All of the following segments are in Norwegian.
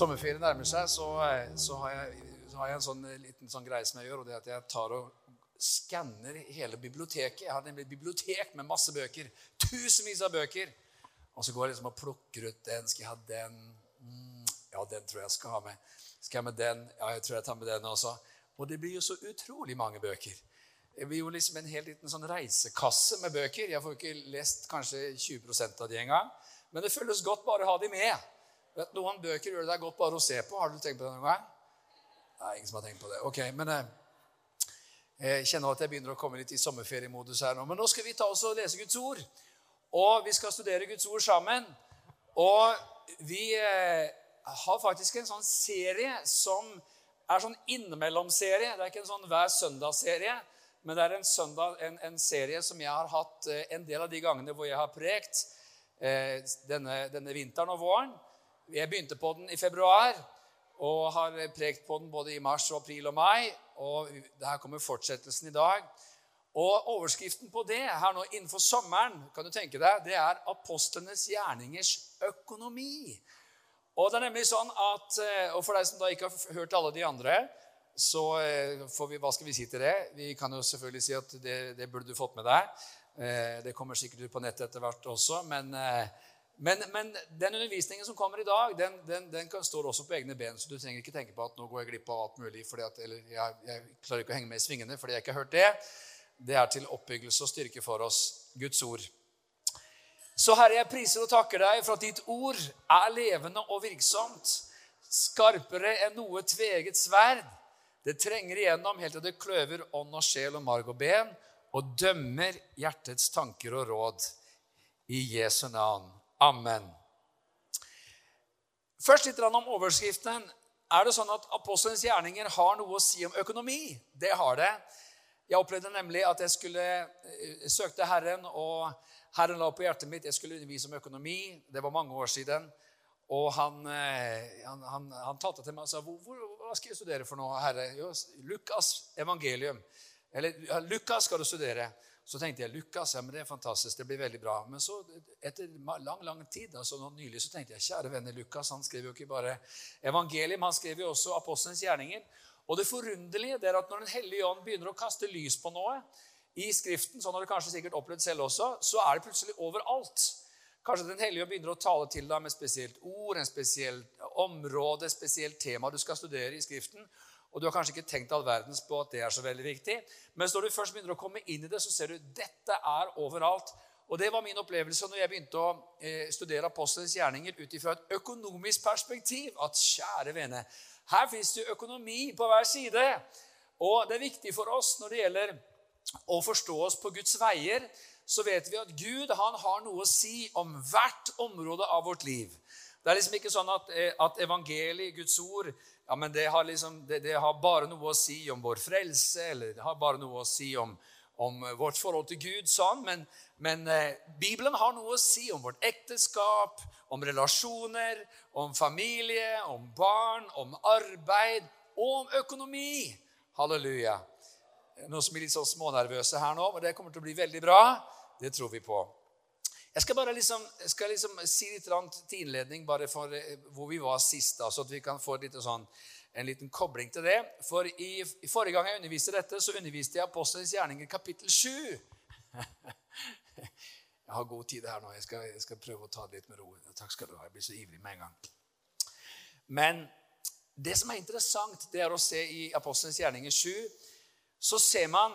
sommerferien nærmer seg, så, eh, så, har jeg, så, har jeg, en sånn eh, liten sånn greie som jeg gjør. og det er at Jeg tar og skanner hele biblioteket. Jeg har nemlig et bibliotek med masse bøker. Tusenvis av bøker. Og så går jeg liksom og plukker ut den. Skal jeg ha den? Mm, ja, den tror jeg skal ha med. Skal jeg med den? Ja, jeg tror jeg tar med den også. Og det blir jo så utrolig mange bøker. Det blir jo liksom en helt liten sånn reisekasse med bøker. Jeg får ikke lest kanskje 20% av de engang. Men det føles godt bare å ha de med. Vet, noen bøker gjør det deg godt bare å se på. Har du tenkt på det noen gang? Nei, ingen som har tenkt på det. Ok, men eh, Jeg kjenner at jeg begynner å komme litt i sommerferiemodus her nå. Men nå skal vi ta oss og lese Guds ord. Og vi skal studere Guds ord sammen. Og vi eh, har faktisk en sånn serie som er sånn innimellom-serie. Det er ikke en sånn hver søndag-serie, men det er en, søndag, en, en, serie som jeg har hatt eh, en del av de gangene hvor jeg har prekt eh, denne, denne vinteren og våren. Jeg begynte på den i februar og har prekt på den både i mars, og april og mai. Og her kommer fortsettelsen i dag. Og Overskriften på det her nå innenfor sommeren kan du tenke deg, det er 'Apostlenes gjerningers økonomi'. Og det er nemlig sånn at, eh, og For deg som da ikke har hørt alle de andre, så eh, får vi, hva skal vi si til det? Vi kan jo selvfølgelig si at det, det burde du fått med deg. Eh, det kommer sikkert ut på nettet etter hvert også. men men, men, den undervisningen som kommer i dag, den, den, den kan, stå også på egne ben. Så du trenger ikke tenke på at nå går jeg glipp av alt mulig. At, eller jeg, jeg, klarer ikke å henge med i svingene fordi jeg ikke har hørt det. Det er til oppbyggelse og styrke for oss, Guds ord. Så Herre, jeg priser og takker deg for at ditt ord er levende og virksomt. Skarpere enn noe tveget sverd. Det trenger igjennom helt til det kløver ånd og sjel og marg og ben og dømmer hjertets tanker og råd. I Jesu navn. Amen. Først litt om overskriften. Er det sånn at apostelens gjerninger har noe å si om økonomi? Det har det. Jeg opplevde nemlig at jeg skulle eh, søkte Herren, og Herren la på hjertet mitt jeg skulle undervise om økonomi. Det var mange år siden. Og han, eh, han, han, han talte til meg og sa hvor, hvor, hva skal jeg studere for noe, Herre? Jo, Lukas evangelium. Eller Lukas skal du studere. Så tenkte jeg Lukas, ja, men det er fantastisk, det blir veldig bra. Men så etter lang lang tid, altså nå nylig, så tenkte jeg kjære venner, Lukas han skrev jo ikke bare evangelium, han skrev jo også apostelens gjerninger. Og det forunderlige er at når Den hellige ånd begynner å kaste lys på noe i Skriften, sånn har du kanskje sikkert opplevd selv også, så er det plutselig overalt. Kanskje Den hellige ånd begynner å tale til deg med spesielt ord, en spesielt område, et spesielt tema du skal studere i Skriften. Og du har kanskje ikke tenkt all verdens på at det er så veldig viktig. Men når du først begynner å komme inn i det, så ser du dette er overalt. Og Det var min opplevelse når jeg begynte å eh, studere apostelens gjerninger ut ifra et økonomisk perspektiv. At kjære vene, her fins det økonomi på hver side. Og det er viktig for oss når det gjelder å forstå oss på Guds veier, så vet vi at Gud han har noe å si om hvert område av vårt liv. Det er liksom ikke sånn at, eh, at evangeliet, Guds ord, ja, men det har, liksom, det, det har, bare noe å si om vår frelse, eller det har bare noe å si om, om vårt forhold til Gud. sånn, Men, men eh, Bibelen har noe å si om vårt ekteskap, om relasjoner, om familie, om barn, om arbeid og om økonomi. Halleluja. Noen som blir litt så smånervøse her nå, men det kommer til å bli veldig bra. Det tror vi på. Jeg skal bare liksom, skal liksom si litt til innledning bare for eh, hvor vi var sist, da, så at vi kan få sånn, en liten kobling til det. For i, i, Forrige gang jeg underviste dette, så underviste jeg Apostelens gjerninger kapittel 7. Jeg har god tid her nå. Jeg skal, jeg skal, prøve å ta det litt med ro. Takk skal du ha. Jeg blir så ivrig med en gang. Men det som er interessant, det er å se i Apostelens gjerninger 7, så ser man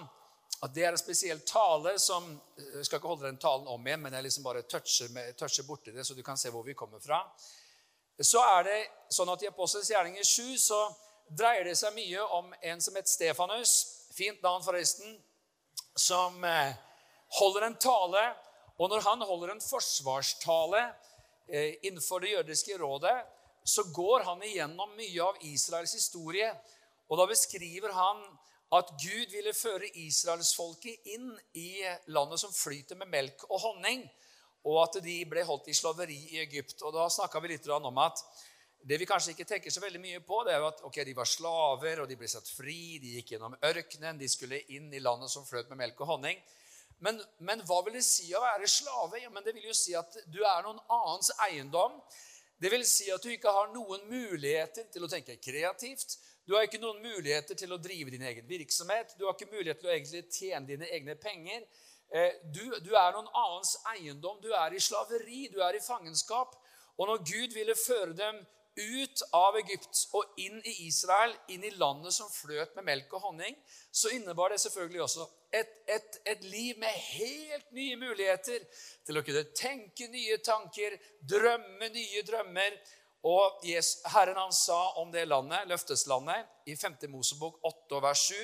at det er en spesiell tale som Jeg skal ikke holde den talen om igjen, men jeg liksom bare toucher, med, toucher borti det, så du kan se hvor vi kommer fra. Så er det sånn at I Apostelens gjerninger 7 så dreier det seg mye om en som het Stefanus, fint navn forresten, som eh, holder en tale. Og når han holder en forsvarstale eh, innenfor det jødiske rådet, så går han igjennom mye av Israels historie. Og da beskriver han at Gud ville føre israelsfolket inn i landet som flyter med melk og honning, og at de ble holdt i slaveri i Egypt. Og Da snakka vi litt om at det vi kanskje ikke tenker så veldig mye på, det er jo at ok, de var slaver, og de ble satt fri, de gikk gjennom ørkenen, de skulle inn i landet som fløt med melk og honning. Men, men hva vil det si å være slave? Ja, men Det vil jo si at du er noen annens eiendom. Det vil si at du ikke har noen muligheter til å tenke kreativt. Du har ikke noen muligheter til å drive din egen virksomhet. Du har ikke mulighet til å egentlig tjene dine egne penger. Eh, du, du er noen annens eiendom. Du er i slaveri. Du er i fangenskap. Og når Gud ville føre dem ut av Egypt og inn i Israel, inn i landet som fløt med melk og honning, så innebar det selvfølgelig også et, et, et, liv med helt nye muligheter til å kunne tenke nye tanker, drømme nye drømmer. Og Herren han sa om det landet, løfteslandet, i 5. Mosebok 8 vers 7,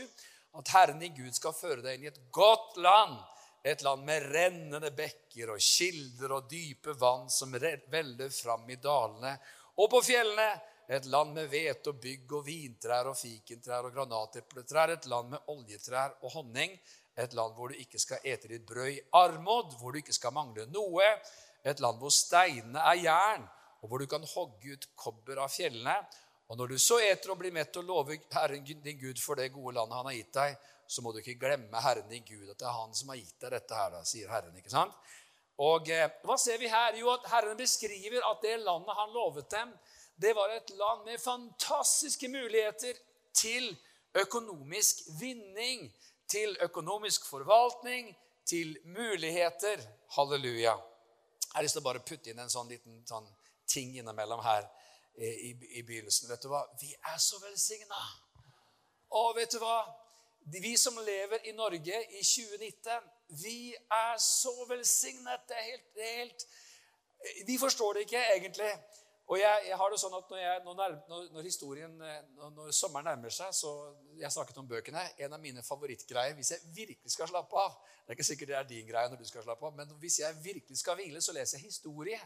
at Herren i Gud skal føre deg inn i et godt land. Et land med rennende bekker og kilder og dype vann som veller fram i dalene og på fjellene et land med hvete og bygg og vintrær og fikentrær og granatepletrær. Et land med oljetrær og honning. Et land hvor du ikke skal ete ditt brød i armod, hvor du ikke skal mangle noe. Et land hvor steinene er jern, og hvor du kan hogge ut kobber av fjellene. Og når du så eter og blir mett og lover Herren din Gud for det gode landet han har gitt deg, så må du ikke glemme Herren din Gud, at det er Han som har gitt deg dette her, da, sier Herren. ikke sant? Og eh, Hva ser vi her? Jo, at Herren beskriver at det landet han lovet dem, det var et land med fantastiske muligheter til økonomisk vinning, til økonomisk forvaltning, til muligheter. Halleluja. Jeg har lyst til å bare putte inn en sånn liten sånn ting innimellom her eh, i, i begynnelsen. Vet du hva? Vi er så velsigna. Og vet du hva? Vi som lever i Norge i 2019, vi er så velsignet. Det er helt, det er helt Vi forstår det ikke egentlig. Og jeg, jeg, har det sånn at når, jeg, når, når historien, når, når, sommeren nærmer seg så Jeg snakket om bøkene. En av mine favorittgreier hvis jeg virkelig skal slappe av Det er ikke sikkert det er din greie når du skal slappe av, men hvis jeg virkelig skal hvile, så leser jeg historie.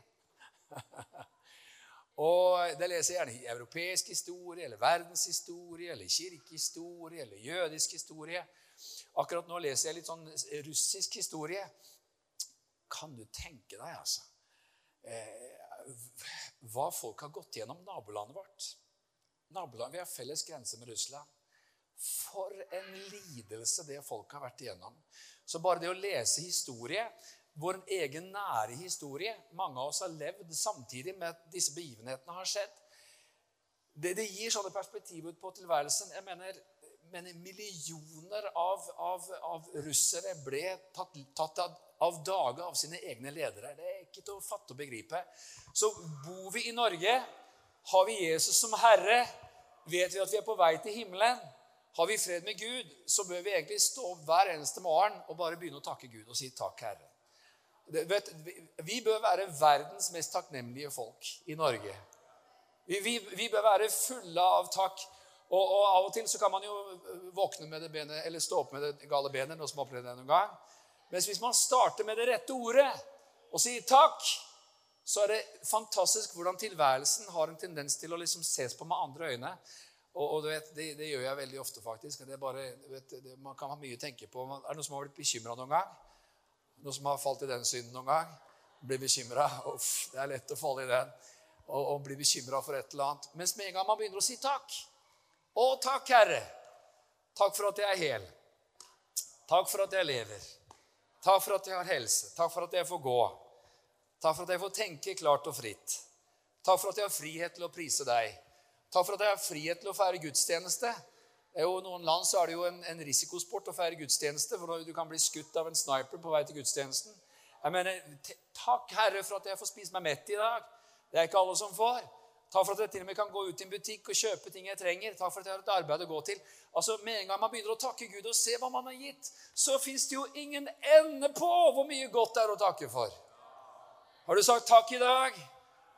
og det leser jeg gjerne europeisk historie, eller verdenshistorie, eller kirkehistorie, eller jødisk historie. Akkurat nå leser jeg litt sånn russisk historie. Kan du tenke deg, altså eh, Hva folk har gått gjennom nabolandet vårt? Naboland, Vi har felles grense med Russland. For en lidelse det folk har vært igjennom. Så bare det å lese historie, vår egen nære historie Mange av oss har levd samtidig med at disse begivenhetene har skjedd. Det, det gir sånne perspektiver på tilværelsen. Jeg mener, mener millioner av, av, av russere ble tatt, tatt av, av dage av sine egne ledere. Det er ikke til å fatte og begripe. Så bor vi i Norge, har vi Jesus som Herre, vet vi at vi er på vei til himmelen. Har vi fred med Gud, så bør vi egentlig stå opp hver eneste morgen og bare begynne å takke Gud og si 'takk, Herre'. Det, vet, vi bør være verdens mest takknemlige folk i Norge. Vi, vi, vi bør være fulle av takk. Og, og, Av og til så kan man jo våkne med det benet, eller stå opp med det gale benet. noe som har opplevd det noen gang. Mens hvis man starter med det rette ordet og sier takk, så er det fantastisk hvordan tilværelsen har en tendens til å liksom ses på med andre øyne. Og, og vet, det, det, gjør jeg veldig ofte, faktisk. Bare, vet, det, man kan ha mye å tenke på. Er det noen som har blitt bekymra noen gang? Noen som har falt i den synden noen gang? Blir bekymra? Uff, det er lett å falle i den. Og, og bli bekymra for et eller annet. Mens med en gang man begynner å si takk, å, takk, Herre. Takk for at jeg er hel. Takk for at jeg lever. Takk for at jeg har helse. Takk for at jeg får gå. Takk for at jeg får tenke klart og fritt. Takk for at jeg har frihet til å prise deg. Takk for at jeg har frihet til å feire gudstjeneste. I noen land så er det jo en, en risikosport å feire gudstjeneste, for du kan bli skutt av en sniper på vei til gudstjenesten. Jeg mener, Takk, Herre, for at jeg får spise meg mett i dag. Det er ikke alle som får. Takk for at jeg til og med kan gå ut i en butikk og kjøpe ting jeg trenger. Takk for at jeg har et arbeid å gå til. Altså, Med en gang man begynner å takke Gud og se hva man har gitt, så fins det jo ingen ende på hvor mye godt det er å takke for. Har du sagt takk i dag?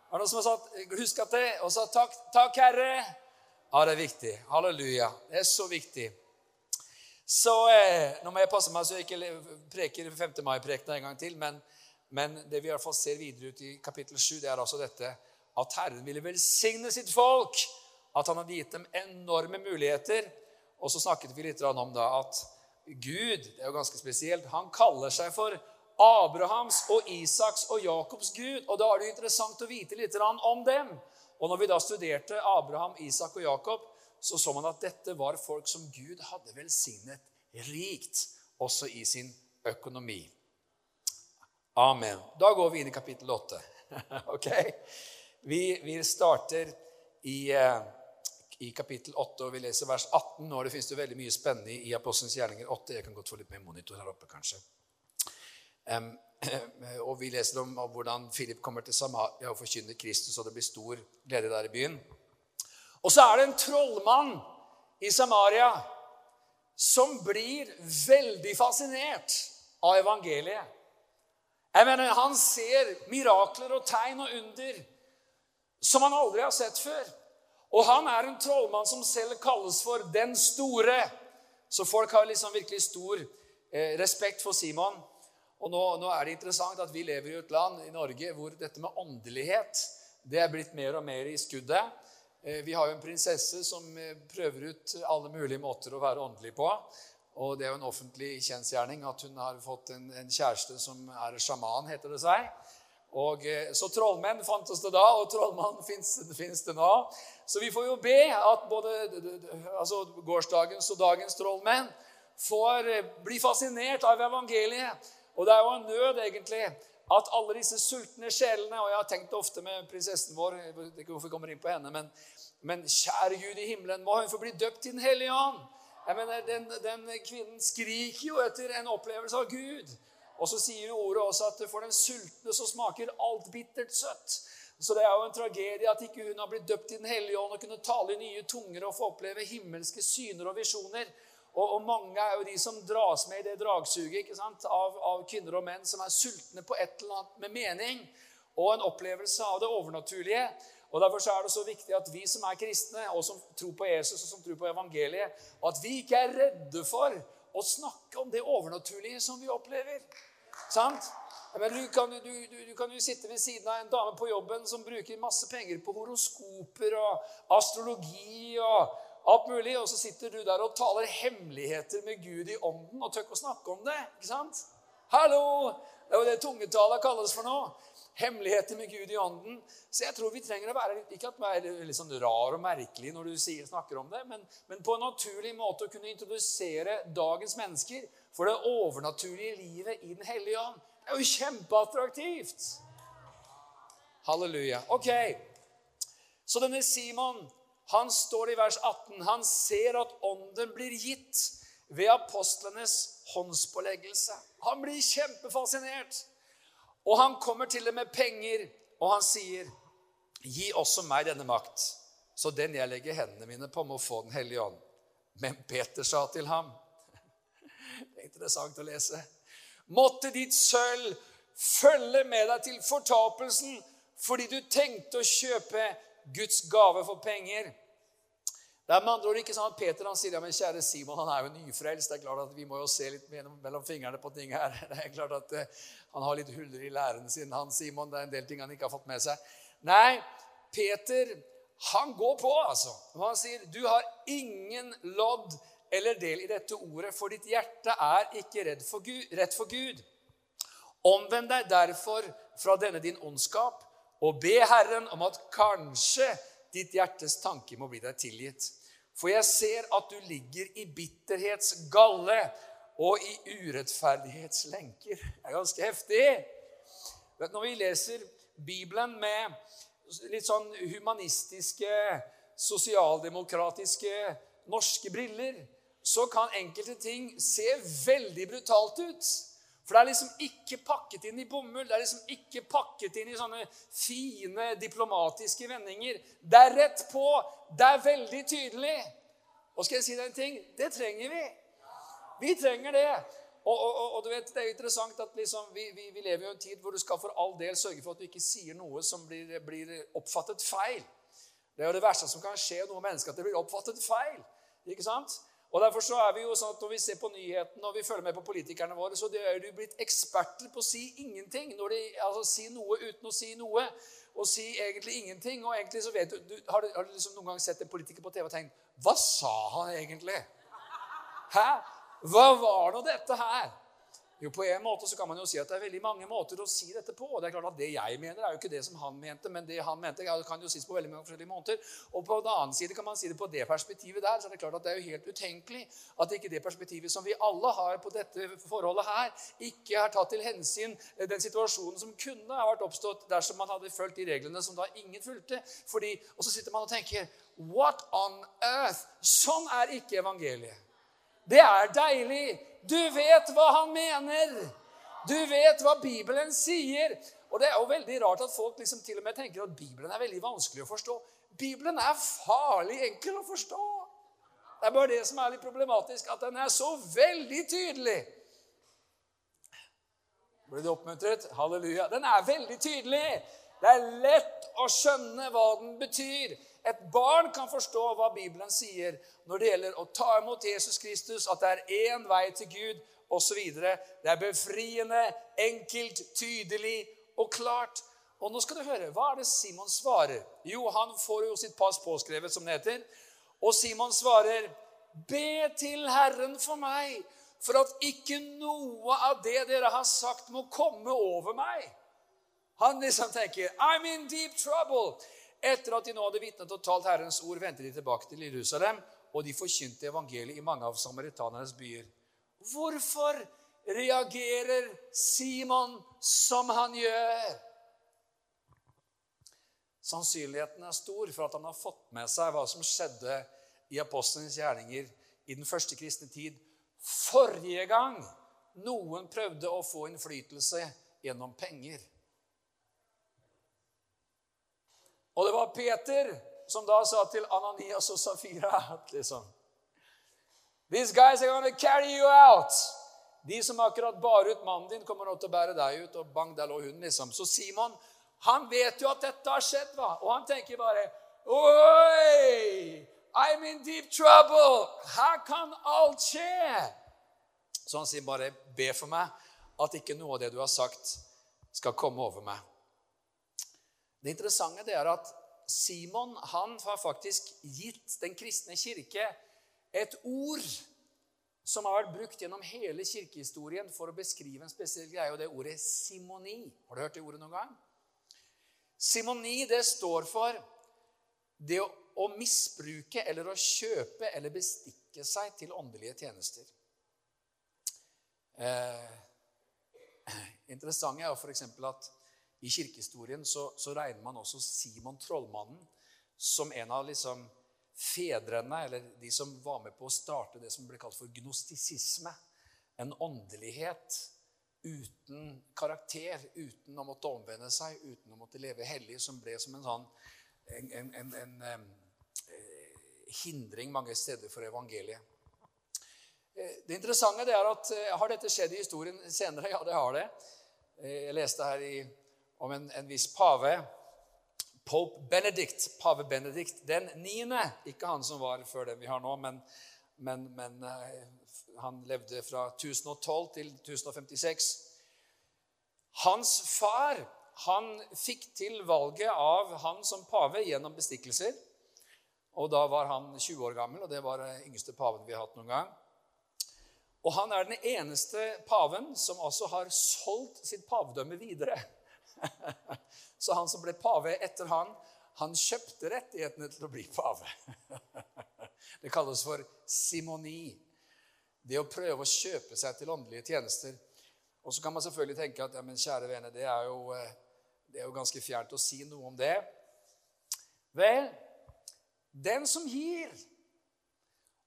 Er det noen som har sagt, husket det og sagt takk, takk, Herre? Ja, det er viktig. Halleluja. Det er så viktig. Så eh, Nå må jeg passe meg så jeg ikke preker 5. mai-prekenen en gang til. Men, men det vi i hvert fall ser videre ut i kapittel 7, det er altså dette at Herren ville velsigne sitt folk. At han hadde gitt dem enorme muligheter. Og så snakket vi litt om da at Gud det er jo ganske spesielt, han kaller seg for Abrahams og Isaks og Jakobs Gud. Og da er det jo interessant å vite litt om dem. Og når vi da studerte Abraham, Isak og Jakob, så så man at dette var folk som Gud hadde velsignet rikt, også i sin økonomi. Amen. Da går vi inn i kapittel 8. ok? Vi, vi starter i, eh, i, kapittel 8, og vi leser vers 18 nå. Det finnes det veldig mye spennende i Apostelens gjerninger 8. Jeg kan godt få litt mer monitor her oppe, kanskje. Um, og Vi leser om, om hvordan Philip kommer til Samaria og forkynner Kristus, og det blir stor glede der i byen. Og så er det en trollmann i Samaria som blir veldig fascinert av evangeliet. Jeg mener, Han ser mirakler og tegn og under som han aldri har sett før. Og han er en trollmann som selv kalles for Den store. Så folk har liksom virkelig stor eh, respekt for Simon. Og nå, nå, er det interessant at vi lever i et land i Norge hvor dette med åndelighet det er blitt mer og mer i skuddet. Eh, vi har jo en prinsesse som eh, prøver ut alle mulige måter å være åndelig på. Og det er jo en offentlig kjensgjerning at hun har fått en, en kjæreste som er sjaman, heter det seg. Og, eh, så trollmenn fantes det da, og trollmann fins det nå. Så vi får jo be at både altså gårsdagens og dagens trollmenn får bli fascinert av evangeliet. Og det er jo en nød, egentlig, at alle disse sultne sjelene Og jeg har tenkt ofte med prinsessen vår Jeg vet ikke hvorfor jeg kommer inn på henne, men, men kjære Gud i himmelen, må hun få bli døpt i Den hellige ånd. Jeg mener, den, den kvinnen skriker jo etter en opplevelse av Gud. Og så sier ordet også at for den sultne så smaker alt bittert søtt. Så det er jo en tragedie at ikke hun har blitt døpt i Den hellige ånd og kunne tale i nye tunger og få oppleve himmelske syner og visjoner. Og, og, mange er jo de som dras med i det dragsuget ikke sant? Av, av kvinner og menn som er sultne på et eller annet med mening og en opplevelse av det overnaturlige. Og Derfor er det så viktig at vi som er kristne, og som tror på Jesus og som tror på evangeliet, at vi ikke er redde for å snakke om det overnaturlige som vi opplever. Sant? Men du kan, du, du, du kan, jo sitte ved siden av en dame på jobben som bruker masse penger på horoskoper og astrologi og alt mulig, og så sitter du der og taler hemmeligheter med Gud i ånden og tør ikke å snakke om det. ikke sant? Hallo! Det er jo det tungetala kalles for nå. Hemmeligheter med Gud i ånden. Så jeg tror vi trenger å være ikke at være litt sånn rar og merkelig når du sier, snakker om det, men, men på en naturlig måte å kunne introdusere dagens mennesker for det overnaturlige livet i Den hellige ånd. Det er jo kjempeattraktivt. Halleluja. Ok, så denne Simon han står i vers 18. Han ser at ånden blir gitt ved apostlenes håndspåleggelse. Han blir kjempefascinert. Og han kommer til det med penger, og han sier, 'Gi også meg denne makt, så den jeg legger hendene mine på, må få Den hellige ånd.' Men Peter sa til ham, det er interessant å lese. Måtte ditt sølv følge med deg til fortapelsen fordi du tenkte å kjøpe Guds gave for penger. Det er med andre ord ikke sånn at Peter han sier ja, men kjære Simon han er jo nyfrelst. Det er klart at Vi må jo se litt mellom fingrene på ting her. Det er klart at uh, Han har litt huller i læren sin, han Simon. Det er en del ting han ikke har fått med seg. Nei, Peter han går på, altså. Og han sier du har ingen lodd eller del i dette ordet, for ditt hjerte er ikke redd for Gud, rett for Gud. Omvend deg derfor fra denne din ondskap og be Herren om at kanskje ditt hjertes tanke må bli deg tilgitt. For jeg ser at du ligger i bitterhetsgalle og i urettferdighetslenker. Det er ganske heftig. Når vi leser Bibelen med litt sånn humanistiske, sosialdemokratiske norske briller, så kan enkelte ting se veldig brutalt ut. For det er liksom ikke pakket inn i bomull. Det er liksom ikke pakket inn i sånne fine diplomatiske vendinger. Det er rett på. Det er veldig tydelig. Og skal jeg si deg en ting? Det trenger vi. Vi trenger det. Og, og, og, du vet, Det er interessant at liksom, vi, vi, vi, lever i en tid hvor du skal for all del sørge for at du ikke sier noe som blir, blir oppfattet feil. Det er jo det verste som kan skje noe menneske, at det blir oppfattet feil. Ikke sant? Og Derfor så er vi jo sånn at når vi ser på nyhetene og vi følger med på politikerne våre, så er de blitt eksperter på å si ingenting. Når de, altså Si noe uten å si noe. Og si egentlig ingenting. Og egentlig så vet du, du Har du, har du liksom noen gang sett en politiker på TV og tenkt Hva sa han egentlig? Hæ? Hva var nå dette her? Jo, på en måte så kan man jo si at det er veldig mange måter å si dette på. og det er klart at Det jeg mener, er jo ikke det som han mente, men det han mente, kan jo sies på veldig mange forskjellige måter. Og på den annen side kan man si det på det perspektivet der, så er det klart at det er jo helt utenkelig at ikke det perspektivet som vi alle har på dette forholdet her, ikke har tatt til hensyn den situasjonen som kunne ha vært oppstått dersom man hadde fulgt de reglene som da ingen fulgte. Fordi, og så sitter man og tenker What on earth? Sånn er ikke evangeliet. Det er deilig. Du vet hva han mener. Du vet hva Bibelen sier. Og det er jo veldig rart at folk liksom til og med tenker at Bibelen er veldig vanskelig å forstå. Bibelen er farlig enkel å forstå. Det er bare det som er litt problematisk, at den er så veldig tydelig. Ble du oppmuntret? Halleluja. Den er veldig tydelig. Det er lett å skjønne hva den betyr. Et barn kan forstå hva Bibelen sier når det gjelder å ta imot Jesus Kristus, at det er én vei til Gud osv. Det er befriende, enkelt, tydelig og klart. Og nå skal du høre, Hva er det Simon svarer? Jo, han får jo sitt pass påskrevet, som det heter. Og Simon svarer, 'Be til Herren for meg, for at ikke noe av det dere har sagt, må komme over meg.' Han liksom tenker, 'I'm in deep trouble.' Etter at de nå hadde vitnet og talt Herrens ord, vendte de tilbake til Jerusalem, og de forkynte evangeliet i mange av samaritanernes byer. Hvorfor reagerer Simon som han gjør? Sannsynligheten er stor for at han har fått med seg hva som skjedde i apostlenes gjerninger i den første kristne tid. Forrige gang noen prøvde å få innflytelse gjennom penger. Og det var Peter som da sa til Ananias og Safira liksom These guys are to carry you out. De som akkurat bar ut mannen din, kommer nå til å bære deg ut. Og bang, der lå hun, liksom. Så Simon han vet jo at dette har skjedd, hva? og han tenker bare Oi! I'm in deep trouble! Her kan alt skje! Så han sier bare, be for meg at ikke noe av det du har sagt, skal komme over meg. Det interessante det er at Simon han har faktisk gitt den kristne kirke et ord som har vært brukt gjennom hele kirkehistorien for å beskrive en spesiell greie, og det er ordet simoni. Har du hørt det ordet noen gang? Simoni det står for det å, å misbruke eller å kjøpe eller bestikke seg til åndelige tjenester. Eh, interessant er jo f.eks. at i kirkehistorien så, så, regner man også Simon trollmannen som en av liksom fedrene, eller de som var med på å starte det som ble kalt for gnostisisme. En åndelighet uten karakter, uten å måtte omvende seg, uten å måtte leve hellig, som ble som en sånn en, en, en, eh, hindring mange steder for evangeliet. Eh, det interessante det er at eh, Har dette skjedd i historien senere? Ja, det har det. Jeg leste her i om en, en viss pave. Pope Benedict, pave Benedict den niende. Ikke han som var før den vi har nå, men, men, men uh, han levde fra 1012 til 1056. Hans far han fikk til valget av han som pave gjennom bestikkelser. Og Da var han 20 år gammel, og det var den yngste paven vi har hatt noen gang. Og Han er den eneste paven som altså har solgt sitt pavedømme videre. Så han som ble pave etter han, han kjøpte rettighetene til å bli pave. Det kalles for simoni. Det å prøve å kjøpe seg til åndelige tjenester. Og så kan man selvfølgelig tenke at ja, men kjære vene, det er, jo, eh, det er jo ganske fjernt å si noe om det. Vel, den som gir,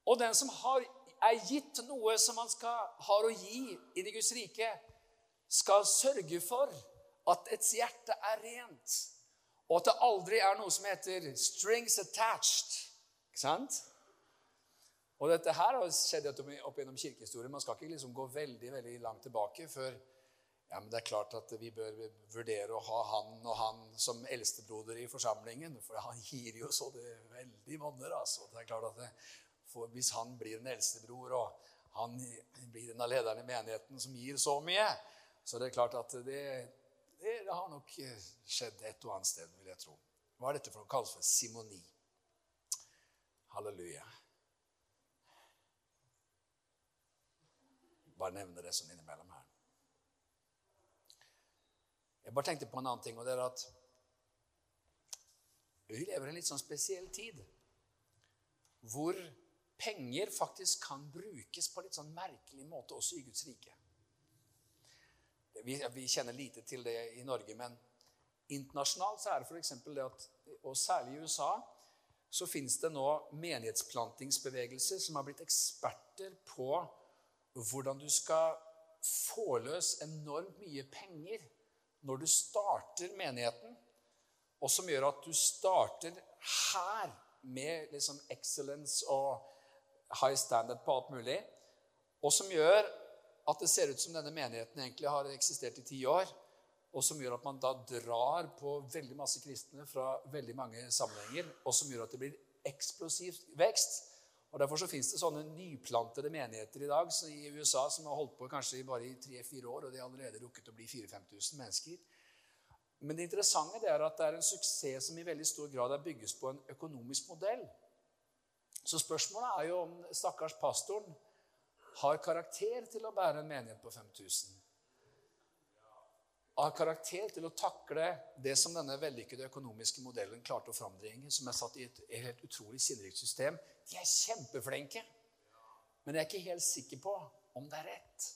og den som har, er gitt noe som man skal, har å gi i det Guds rike, skal sørge for at ets hjerte er rent, og at det aldri er noe som heter 'strings attached'. Ikke sant? Og dette her har skjedd opp gjennom kirkehistorien. Man skal ikke liksom gå veldig veldig langt tilbake før ja, men det er klart at vi bør vurdere å ha han og han som eldstebroder i forsamlingen. For han gir jo så det veldig monner. altså. Det er klart at det, Hvis han blir en eldstebror, og han blir en av lederne i menigheten som gir så mye, så det er klart at det, det, det har nok eh, skjedd et og annet sted, vil jeg tro. Hva er dette for noe? kalles for simoni. Halleluja. Bare nevne det sånn innimellom her. Jeg bare tenkte på en annen ting, og det er at vi lever i en litt sånn spesiell tid. Hvor penger faktisk kan brukes på litt sånn merkelig måte også i Guds rike. Vi, vi kjenner lite til det i Norge, men internasjonalt så er det f.eks. det at Og særlig i USA så fins det nå menighetsplantingsbevegelser som har blitt eksperter på hvordan du skal få løs enormt mye penger når du starter menigheten, og som gjør at du starter her med liksom excellence og high standard på alt mulig, og som gjør at det ser ut som denne menigheten egentlig har eksistert i ti år, og som gjør at man da drar på veldig masse kristne fra veldig mange sammenhenger, og som gjør at det blir eksplosiv vekst. Og Derfor så fins det sånne nyplantede menigheter i dag i USA som har holdt på kanskje bare i tre-fire år, og de har allerede rukket å bli 4000-5000 mennesker. Men det interessante er at det er en suksess som i veldig stor grad er bygges på en økonomisk modell. Så spørsmålet er jo om stakkars pastoren har karakter til å bære en menighet på 5000 har karakter til å takle det som denne vellykkede økonomiske modellen klarte å frambringe, som er satt i et, helt utrolig sinnrikt system. De er kjempeflinke. Men jeg er ikke helt sikker på om det er rett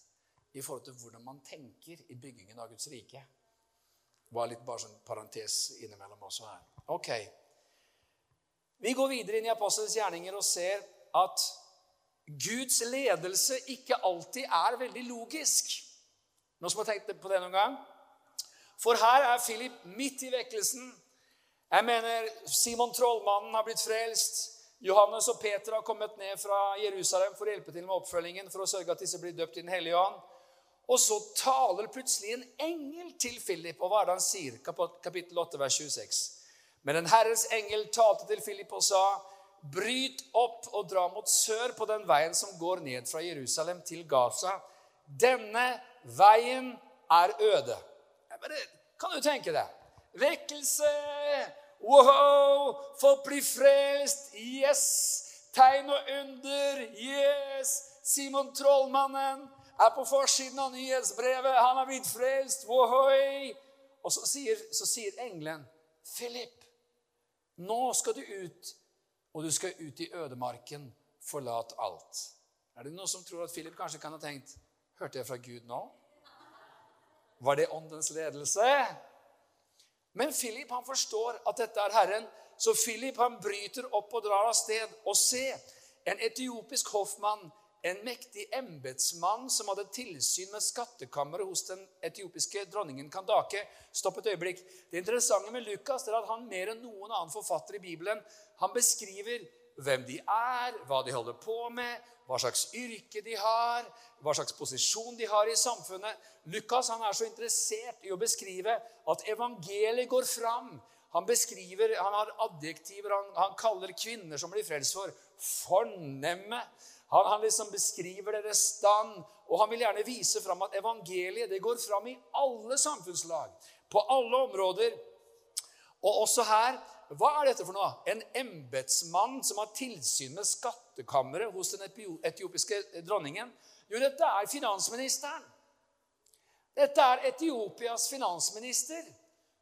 i forhold til hvordan man tenker i byggingen av Guds rike. Det var litt bare sånn parentes innimellom også her. Ok. Vi går videre inn i Apostelens gjerninger og ser at Guds ledelse ikke alltid er veldig logisk. Noen som har tenkt på det noen gang? For her er Philip midt i vekkelsen. Jeg mener Simon trollmannen har blitt frelst. Johannes og Peter har kommet ned fra Jerusalem for å hjelpe til med oppfølgingen, for å sørge at disse blir døpt i Den hellige ånd. Og så taler plutselig en engel til Philip, og hva er det han sier? Kapittel 8, vers 26. Men en Herres engel talte til Philip og sa, Bryt opp og dra mot sør på den veien som går ned fra Jerusalem til Gaza. Denne veien er øde. Bare, kan du tenke deg? Vekkelse! Wow! Folk blir frelst! Yes! Tegn og under! Yes! Simon Trollmannen er på forsiden av nyhetsbrevet. Han har blitt frelst! Wohoi! Og så sier, så sier engelen, 'Philip, nå skal du ut, og du skal ut i ødemarken. Forlat alt.' Er det noen som tror at Philip kanskje kan ha tenkt Hørte jeg fra Gud nå? Var det åndens ledelse? Men Philip han forstår at dette er Herren, så Philip han bryter opp og drar av sted. Og se, en etiopisk hoffmann, en mektig embetsmann som hadde tilsyn med skattkammeret hos den etiopiske dronningen Kandake. Stopp et øyeblikk. Det interessante med Lukas er at han mer enn noen annen forfatter i Bibelen han beskriver hvem de er, hva de holder på med, hva slags yrke de har, hva slags posisjon de har i samfunnet. Lukas han er så interessert i å beskrive at evangeliet går fram. Han beskriver, han har adjektiver, han, han kaller kvinner som blir frelst, for fornemme. Han, han liksom beskriver deres stand, og han vil gjerne vise fram at evangeliet det går fram i alle samfunnslag, på alle områder. Og også her hva er dette for noe? En embetsmann som har tilsyn med skattkammeret hos den etiopiske dronningen. Jo, dette er finansministeren. Dette er Etiopias finansminister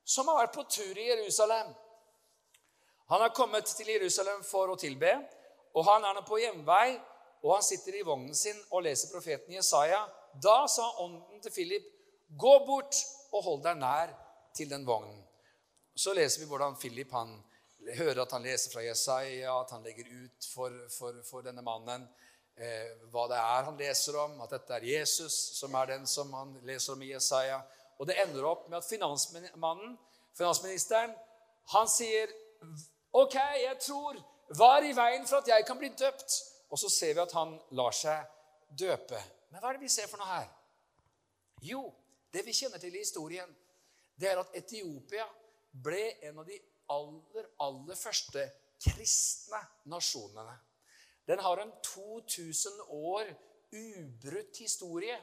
som har vært på tur i Jerusalem. Han har kommet til Jerusalem for å tilbe, og han er nå på hjemvei, og han sitter i vognen sin og leser profeten Jesaja. Da sa ånden til Philip, 'Gå bort og hold deg nær til den vognen.' Så leser vi hvordan Philip han hører at han leser fra Jesaja, at han legger ut for, for, for denne mannen eh, hva det er han leser om, at dette er Jesus som er den som han leser om i Jesaja. Og det ender opp med at finansmannen, finansministeren han sier OK, jeg tror Hva er i veien for at jeg kan bli døpt? Og så ser vi at han lar seg døpe. Men hva er det vi ser for noe her? Jo, det vi kjenner til i historien, det er at Etiopia ble en av de aller, aller første kristne nasjonene. Den har en 2000 år ubrutt historie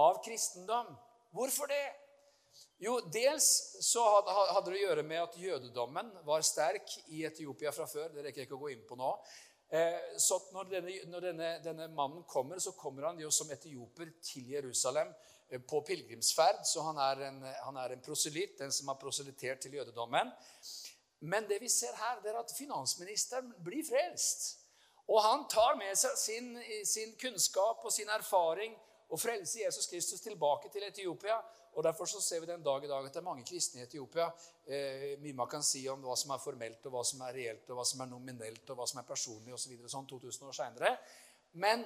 av kristendom. Hvorfor det? Jo, dels så hadde det å gjøre med at jødedommen var sterk i Etiopia fra før. Det rekker jeg ikke å gå inn på nå. Eh, så når denne, når denne, denne mannen kommer, så kommer han jo som etioper til Jerusalem eh, på pilegrimsferd, så han er en, han er en proselytt, den som har proselytert til jødedommen. Men det vi ser her, det er at finansministeren blir frelst. Og han tar med seg sin, sin kunnskap og sin erfaring og frelser Jesus Kristus tilbake til Etiopia. Og Derfor så ser vi den dag i dag at det er mange kristne i Etiopia. Eh, mye man kan si om hva som er formelt, og hva som er reelt, og hva som er nominelt, og hva som er personlig osv. Så sånn 2000 år senere. Men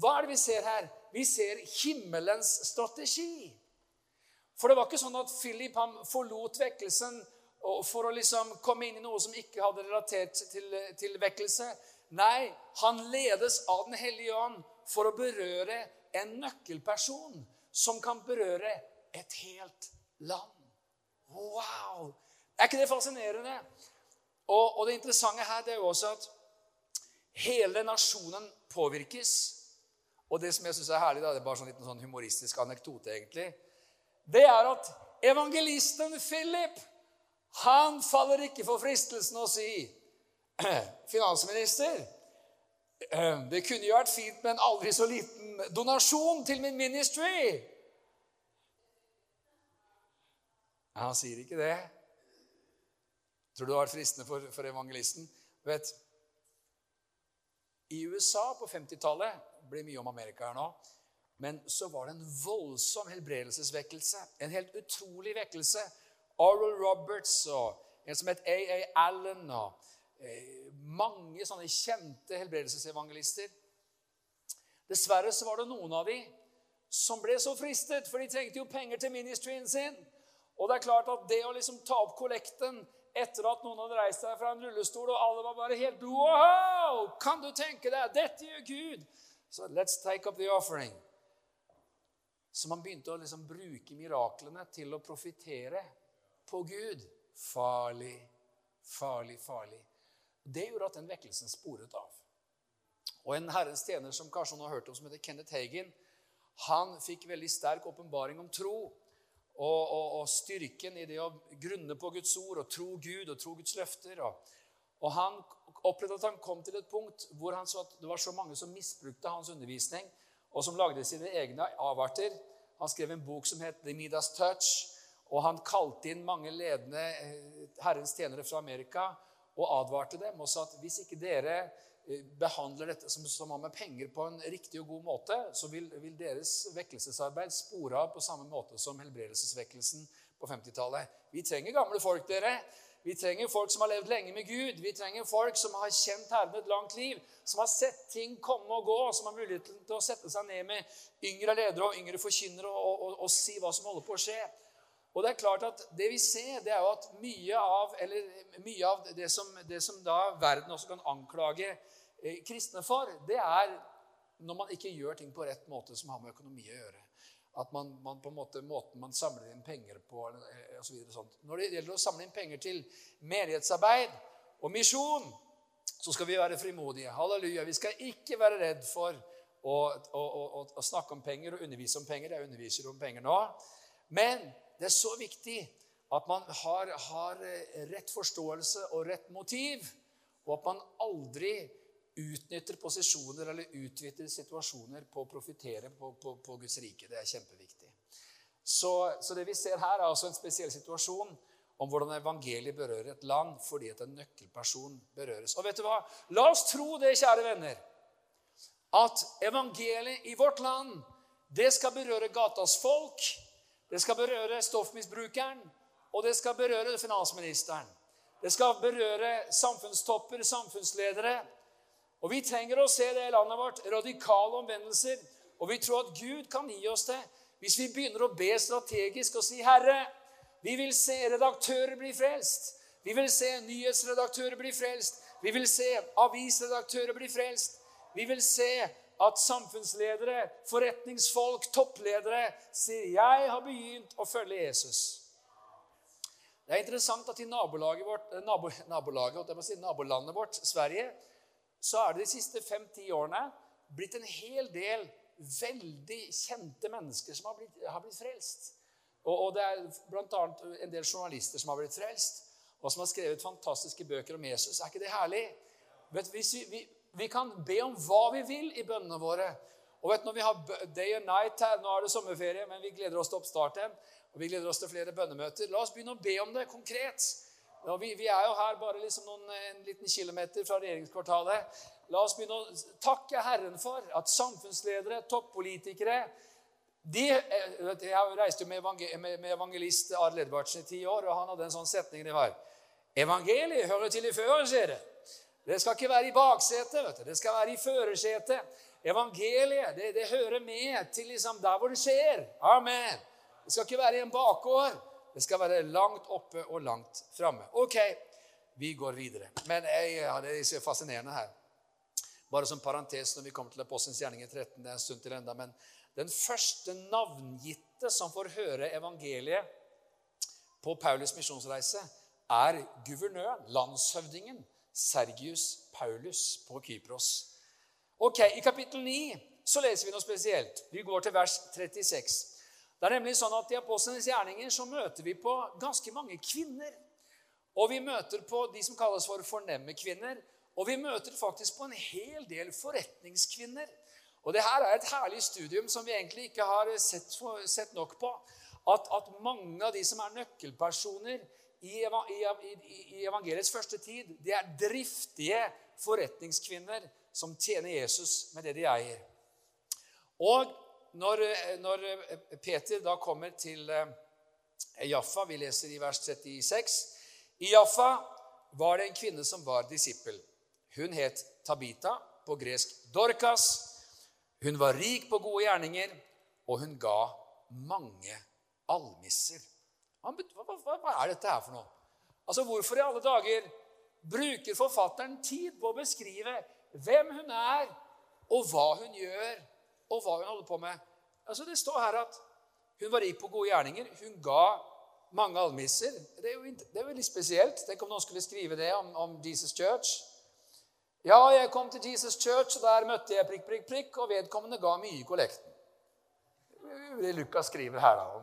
hva er det vi ser her? Vi ser himmelens strategi. For det var ikke sånn at Philip han forlot vekkelsen for å liksom komme inn i noe som ikke hadde relatert til, til vekkelse. Nei, han ledes av Den hellige ånd for å berøre en nøkkelperson som kan berøre et helt land. Wow! Er ikke det fascinerende? Og, og det interessante her det er jo også at hele nasjonen påvirkes. Og det som jeg syns er herlig, da, det er bare sånn liten sånn humoristisk anekdote, egentlig, det er at evangelisten Philip han faller ikke for fristelsen å si Finansminister, eh, det kunne jo vært fint med en aldri så liten donasjon til min ministry. Ja, han sier ikke det. Tror du det har fristende for, for evangelisten? Vet, I USA på 50-tallet Det blir mye om Amerika her nå. Men så var det en voldsom helbredelsesvekkelse. En helt utrolig vekkelse. Oral Roberts og en som het A.A. Allen og eh, mange sånne kjente helbredelsesevangelister. Dessverre så var det noen av dem som ble så fristet, for de trengte jo penger til ministrien sin. Og det er klart at det å liksom ta opp kollekten etter at noen hadde reist seg fra en rullestol, og alle var bare helt Wow! Kan du tenke deg? Dette gjør Gud! Så let's take up the offering. Så man begynte å liksom bruke miraklene til å profitere på Gud. Farlig, farlig, farlig. Det gjorde at den vekkelsen sporet av. Og En Herrens tjener som kanskje noen har hørt om, som heter Kenneth Hagen, han fikk veldig sterk åpenbaring om tro og, og, og, styrken i det å grunne på Guds ord og tro Gud og tro Guds løfter. Og, og Han opplevde at han kom til et punkt hvor han så at det var så mange som misbrukte hans undervisning, og som lagde sine egne avarter. Han skrev en bok som het The Midas Touch, og han kalte inn mange ledende eh, Herrens tjenere fra Amerika og advarte dem og sa at hvis ikke dere behandler dette som, som har med penger på en riktig og god måte, så vil, vil deres vekkelsesarbeid spore av på samme måte som helbredelsesvekkelsen på 50-tallet. Vi trenger gamle folk, dere. Vi trenger folk som har levd lenge med Gud. Vi trenger folk som har kjent Herren et langt liv, som har sett ting komme og gå, som har muligheten til å sette seg ned med yngre ledere og yngre forkynnere og, og, og, og si hva som holder på å skje. Og Det er klart at det vi ser, det er jo at mye av, mye av det, som, det som da verden også kan anklage eh, kristne for, det er når man ikke gjør ting på rett måte som har med økonomi å gjøre. At man, man på en måte, Måten man samler inn penger på osv. og så sånt. Når det gjelder å samle inn penger til menighetsarbeid og misjon, så skal vi være frimodige. Halleluja. Vi skal ikke være redd for å, å, å, å snakke om penger og undervise om penger. Jeg underviser om penger nå. Men det er så viktig at man har, har, eh, rett forståelse og rett motiv, og at man aldri utnytter posisjoner eller utvider situasjoner på å profitere på, på, på, Guds rike. Det er kjempeviktig. Så, så, det vi ser her, er altså en spesiell situasjon om hvordan evangeliet berører et land fordi at en nøkkelperson berøres. Og vet du hva? La oss tro det, kjære venner, at evangeliet i vårt land det skal berøre gatas folk det skal berøre stoffmisbrukeren, og det skal berøre finansministeren. Det skal berøre samfunnstopper, samfunnsledere. Og Vi trenger å se det i landet vårt. Radikale omvendelser. Og vi tror at Gud kan gi oss det hvis vi begynner å be strategisk og si, 'Herre, vi vil se redaktører bli frelst.' Vi vil se nyhetsredaktører bli frelst. Vi vil se avisredaktører bli frelst. Vi vil se at samfunnsledere, forretningsfolk, toppledere sier 'Jeg har begynt å følge Jesus'. Det er interessant at i nabolaget vårt, eh, nabo, nabolaget, si, nabolandet vårt, Sverige, så er det de siste fem-ti årene blitt en hel del veldig kjente mennesker som har blitt, har blitt frelst. Og, og, det er bl.a. en del journalister som har blitt frelst, og som har skrevet fantastiske bøker om Jesus. Er ikke det herlig? Vi, vi vi kan be om hva vi vil i bønnene våre. Og vet når vi har day and night her, Nå er det sommerferie, men vi gleder oss til oppstart igjen. Og vi gleder oss til flere bønnemøter. La oss begynne å be om det konkret. Ja, vi, vi, er jo her bare liksom noen, en liten kilometer fra regjeringskvartalet. La oss begynne å takke Herren for at samfunnsledere, toppolitikere de, eh, Jeg reiste jo med evangelist Arild Edvardsen i ti år, og han hadde en sånn setning det var Evangeliet hører til i førersetet. Det skal ikke være i baksetet, det skal være i førersetet. Evangeliet det, det, hører med til liksom der hvor det skjer. Amen. Det skal ikke være i en bakgård. Det skal være langt oppe og langt framme. Ok, vi går videre. Men jeg, ja, det er så fascinerende her. Bare som parentes når vi kommer til Apostelens gjerninger 13. Det er en stund til enda, men Den første navngitte som får høre evangeliet på Paulus' misjonsreise, er guvernøren, landshøvdingen, Sergius Paulus på Kypros. Ok, I kapittel 9 så leser vi noe spesielt. Vi går til vers 36. Det er nemlig sånn at I apostlenes gjerninger så møter vi på ganske mange kvinner. Og vi møter på de som kalles for fornemme kvinner. Og vi møter faktisk på en hel del forretningskvinner. Og det her er et herlig studium som vi egentlig ikke har sett, sett nok på. At, at, mange av de som er nøkkelpersoner i, evangeliets første tid, det er driftige forretningskvinner som tjener Jesus med det de eier. Og når, når Peter da kommer til eh, Jaffa, vi leser i vers 36 I Jaffa var det en kvinne som var disippel. Hun het Tabita, på gresk Dorkas. Hun var rik på gode gjerninger, og hun ga mange almisser. Hva, hva, hva er dette her for noe? Altså, Hvorfor i alle dager bruker forfatteren tid på å beskrive hvem hun er, og hva hun gjør, og hva hun holder på med. Altså Det står her at hun var rik på gode gjerninger. Hun ga mange almisser. Det er jo det er veldig spesielt. Tenk om noen skulle skrive det om, om, Jesus Church. Ja, jeg kom til Jesus Church, og der møtte jeg prikk, prikk, prikk, og vedkommende ga mye i kollekten. Det Lukas skriver her, da,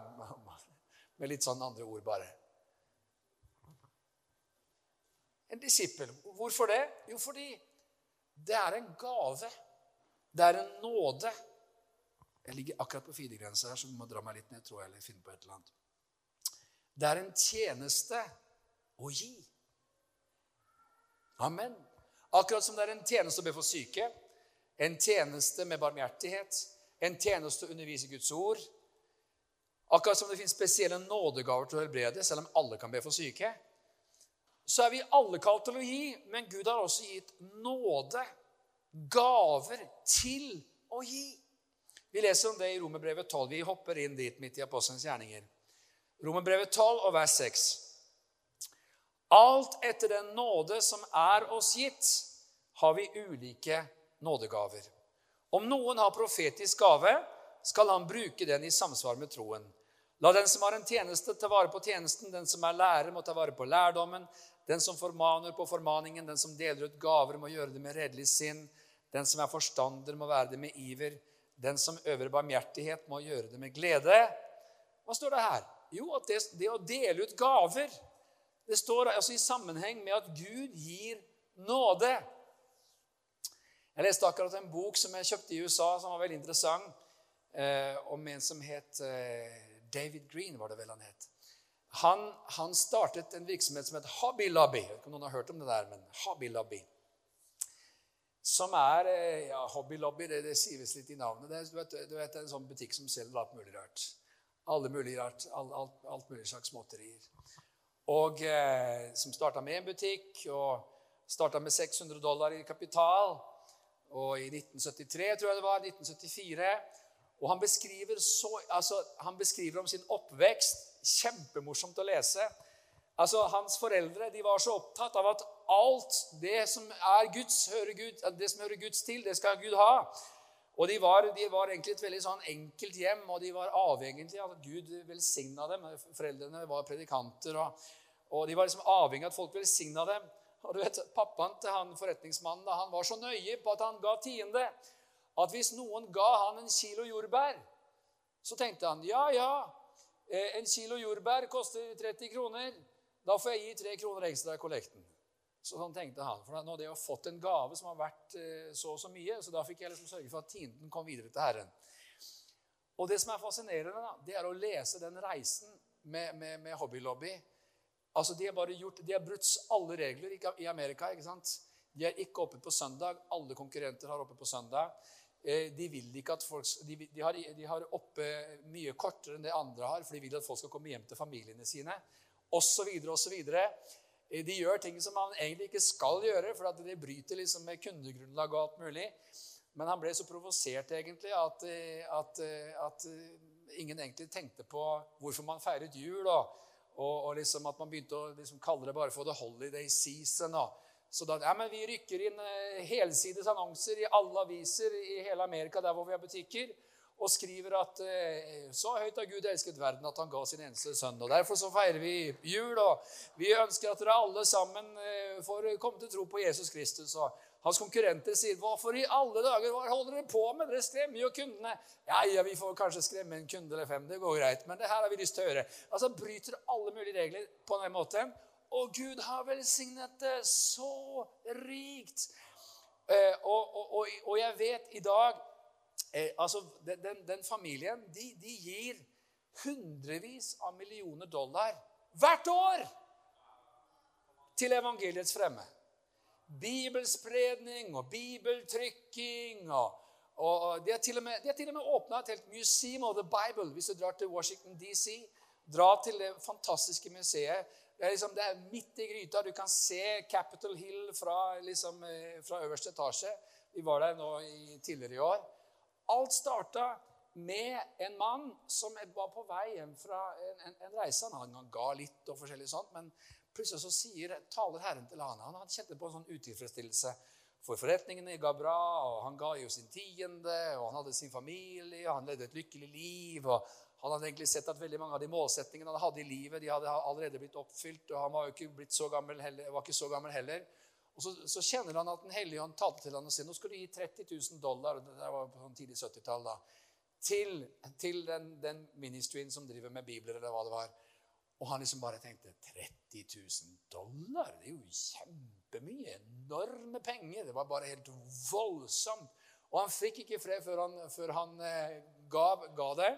med litt sånn andre ord bare. En disippel. Hvorfor det? Jo, fordi det er en gave. Det er en nåde. Jeg ligger akkurat på firegrensa her, så du må dra meg litt ned. tror jeg, eller finne på et eller annet. Det er en tjeneste å gi. Amen. Akkurat som det er en tjeneste å be for syke, en tjeneste med barmhjertighet, en tjeneste å undervise Guds ord. Akkurat som det finnes spesielle nådegaver til å helbrede, selv om alle kan be for syke så er vi alle kalt til å gi, men Gud har også gitt nåde, gaver, til å gi. Vi leser om det i Romerbrevet 12. Vi hopper inn dit midt i apostelens gjerninger. Romerbrevet 12 og vers 6. Alt etter den nåde som er oss gitt, har vi ulike nådegaver. Om noen har profetisk gave, skal han bruke den i samsvar med troen. La den som har en tjeneste, ta vare på tjenesten. Den som er lærer, må ta vare på lærdommen. Den som formaner på formaningen, den som deler ut gaver, må gjøre det med redelig sinn. Den som er forstander, må være det med iver. Den som øver barmhjertighet, må gjøre det med glede. Hva står det her? Jo, at det, det å dele ut gaver Det står altså i sammenheng med at Gud gir nåde. Jeg leste akkurat en bok som jeg kjøpte i USA, som var veldig interessant, eh, om en som het eh, David Green, var det vel han het. Han, han, startet en virksomhet som heter Hobby Lobby. Jeg vet ikke om noen har hørt om det der, men Hobby Lobby. Som er eh, ja, Hobby Lobby, det, det sies litt i navnet. Det du vet, du vet, det er en sånn butikk som selger alt mulig rart. Alle mulig rart, alt, alt, alt mulig slags småtterier. Og eh, Som starta med en butikk, og starta med 600 dollar i kapital. Og i 1973, tror jeg det var, 1974 og han beskriver, så, altså, han beskriver om sin oppvekst. Kjempemorsomt å lese. Altså, Hans foreldre de var så opptatt av at alt det som er Guds, hører Gud, det som hører Guds til, det skal Gud ha. Og de var, de var egentlig et veldig sånn enkelt hjem, og de var avhengig av at Gud velsigna dem. Foreldrene var predikanter, og, og, de var liksom avhengig av at folk velsigna dem. Og du vet, Pappaen til han forretningsmannen han var så nøye på at han ga tiende at hvis noen ga han en kilo jordbær, så tenkte han ja, ja, eh, en kilo jordbær koster 30 kroner. Da får jeg gi tre kroner ekstra i kollekten. Sånn tenkte han. For nå hadde jeg fått en gave som har vært eh, så og så mye, så da fikk jeg liksom sørge for at tienden kom videre til Herren. Og det som er fascinerende, da, det er å lese den reisen med, med, med hobbylobby. Altså, De har bare gjort, de har brutt alle regler i Amerika. ikke sant? De er ikke oppe på søndag. Alle konkurrenter har oppe på søndag. Eh, de folk, de, de, har, de har oppe mye kortere enn det andre har, for de vil at folk skal komme hjem til familiene sine. Så videre. Eh, de gjør ting som man egentlig ikke skal gjøre, for det bryter liksom med kundegrunnlag og alt mulig. Men han ble så provosert egentlig at, eh, at, at, ingen egentlig tenkte på hvorfor man feiret jul. Og, og, og liksom at man begynte å liksom kalle det bare for the holiday season. Og, så da, ja, men Vi rykker inn eh, helsides annonser i alle aviser i hele Amerika der hvor vi har butikker, og skriver at eh, så høyt har Gud elsket verden at han ga sin eneste sønn. og Derfor så feirer vi jul, og vi ønsker at dere alle sammen eh, får komme til tro på Jesus Kristus. og Hans konkurrenter sier, 'Hvorfor i alle dager hva holder dere på med? Dere skremmer jo kundene.' Ja, ja, vi får kanskje skremme en kunde eller fem. Det går greit. Men det her har vi lyst til å høre. Altså, Bryter alle mulige regler på den måten. Og Gud har velsignet det så rikt. Eh, og, og, og, og, jeg vet i dag eh, altså Den, den familien de, de, gir hundrevis av millioner dollar hvert år til evangeliets fremme. Bibelspredning og bibeltrykking. og, og De har til og med, med åpna et helt museum of the Bible hvis du drar til Washington DC. Dra til det fantastiske museet det er, liksom, det er midt i gryta. Du kan se Capitol Hill fra, liksom, eh, fra øverste etasje. Vi var der nå i, tidligere i år. Alt starta med en mann som var på vei hjem fra en, en, en reise. Han, ga litt og forskjellig sånt, men plutselig så sier, taler Herren til han. Han kjente på en sånn utilfredsstillelse. For forretningene ga bra, og han ga jo sin tiende, og han hadde sin familie, og han levde et lykkelig liv. og han hadde egentlig sett at veldig mange av de målsettingene han hadde i livet, de hadde allerede blitt oppfylt. og Han var jo ikke, blitt så gammel heller, var ikke så gammel heller. Og så, så kjenner han at Den hellige ånd talte til han og sa nå skal du gi 30 000 dollar det var på en tidlig 70-tall da, til, til den, den, ministryen som driver med bibler, eller hva det var. Og han liksom bare tenkte 30 000 dollar? Det er jo kjempemye. Enorme penger. Det var bare helt voldsomt. Og han fikk ikke fred før han, før han eh, ga, ga det.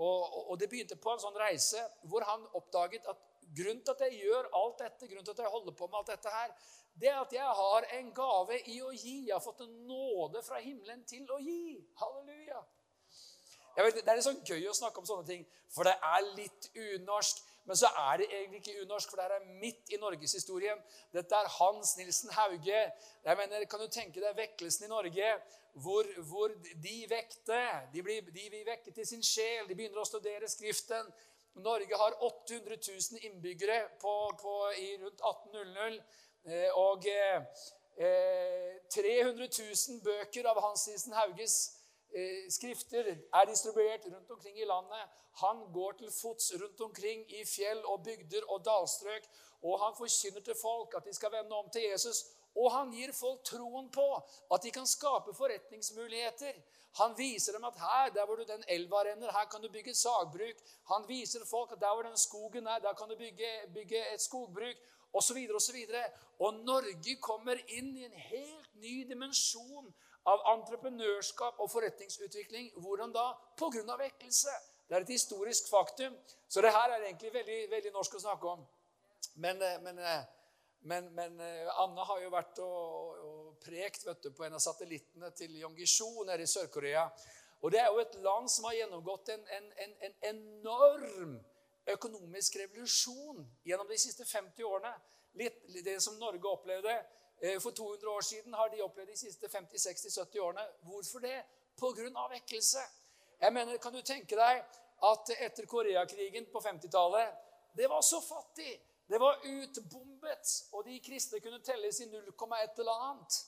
Og, og, det begynte på en sånn reise hvor han oppdaget at grunnen til at jeg gjør alt dette, grunnen til at jeg holder på med alt dette her, det er at jeg har en gave i å gi. Jeg har fått en nåde fra himmelen til å gi. Halleluja. Vet, det er litt sånn gøy å snakke om sånne ting, for det er litt unorsk. Men så er det egentlig ikke unorsk, for det er midt i norgeshistorien. Dette er Hans Nilsen Hauge. Jeg mener, Kan du tenke deg vekkelsen i Norge? hvor, hvor de vekte. De, blir, de blir vekket til sin sjel. De begynner å studere Skriften. Norge har 800 000 innbyggere på, på, i rundt 1800. Eh, og eh, 300 000 bøker av Hans Nilsen Hauges eh, skrifter er distribuert rundt omkring i landet. Han går til fots rundt omkring i fjell og bygder og dalstrøk. Og han forkynner til folk at de skal vende om til Jesus. Og han gir folk troen på at de kan skape forretningsmuligheter. Han viser dem at her der hvor den elva renner, her kan du bygge et sagbruk. Han viser folk at der hvor den skogen er, der kan du bygge, bygge et skogbruk. Og, så videre, Og, så og Norge kommer inn i en helt ny dimensjon av entreprenørskap og forretningsutvikling. Hvordan da? Pga. vekkelse. Det er et historisk faktum. Så det her er egentlig veldig, veldig norsk å snakke om. Men, eh, men eh, men, men eh, Anne har jo vært og, og prekt du, på en av satellittene til Yongisho nede i Sør-Korea. Og Det er jo et land som har gjennomgått en, en, en, en, enorm økonomisk revolusjon gjennom de siste 50 årene. Litt, det som Norge opplevde for 200 år siden, har de opplevd de siste 50-60-70 årene. Hvorfor det? Pga. vekkelse. Jeg mener, Kan du tenke deg at etter Koreakrigen på 50-tallet Det var så fattig. Det var utbombet, og de kristne kunne telles i 0,1 eller annet.